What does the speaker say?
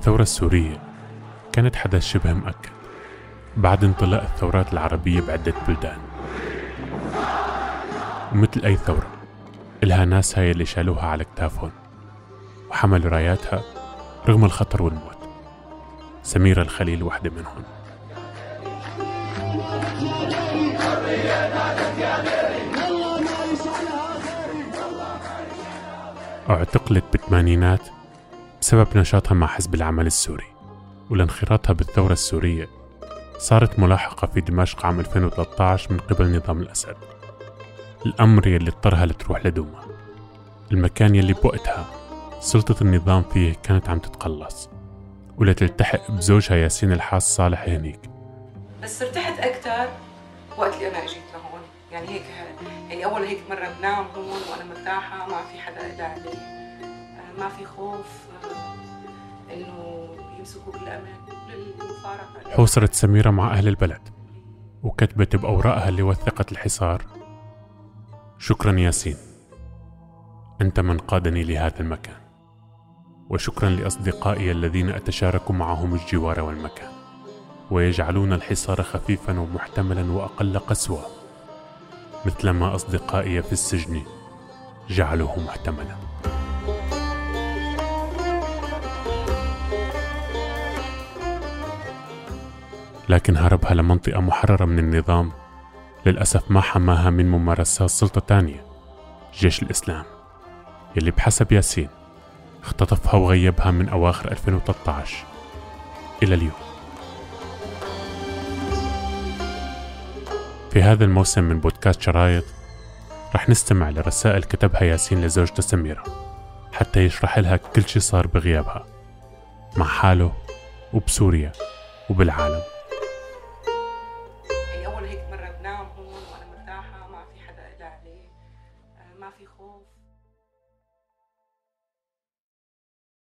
الثورة السورية كانت حدث شبه مؤكد بعد انطلاق الثورات العربية بعدة بلدان. ومثل أي ثورة إلها ناسها يلي شالوها على كتافهم وحملوا راياتها رغم الخطر والموت. سميرة الخليل واحدة منهم. اعتقلت بالثمانينات بسبب نشاطها مع حزب العمل السوري ولانخراطها بالثورة السورية صارت ملاحقة في دمشق عام 2013 من قبل نظام الأسد. الأمر يلي اضطرها لتروح لدوما. المكان يلي بوقتها سلطة النظام فيه كانت عم تتقلص ولتلتحق بزوجها ياسين الحاس صالح هنيك. بس ارتحت أكثر وقت اللي أنا أجيت لهون. يعني هيك يعني أول هيك مرة بنام هون وأنا مرتاحة ما في حدا إلا علي. ما في خوف آه، إنه يمسكوا بالأمان للمفارقة. حوصرت سميرة مع أهل البلد وكتبت بأوراقها اللي وثقت الحصار. شكرا ياسين أنت من قادني لهذا المكان. وشكرا لأصدقائي الذين أتشارك معهم الجوار والمكان. ويجعلون الحصار خفيفا ومحتملا وأقل قسوة. مثلما أصدقائي في السجن جعلوه محتملا. لكن هربها لمنطقة محررة من النظام. للأسف ما حماها من ممارسات سلطة تانية جيش الإسلام يلي بحسب ياسين اختطفها وغيبها من أواخر 2013 إلى اليوم. في هذا الموسم من بودكاست شرايط رح نستمع لرسائل كتبها ياسين لزوجته سميرة حتى يشرح لها كل شي صار بغيابها مع حاله وبسوريا وبالعالم. أول هيك بنام هون وأنا مرتاحة ما في حدا إلا علي آه، ما في خوف.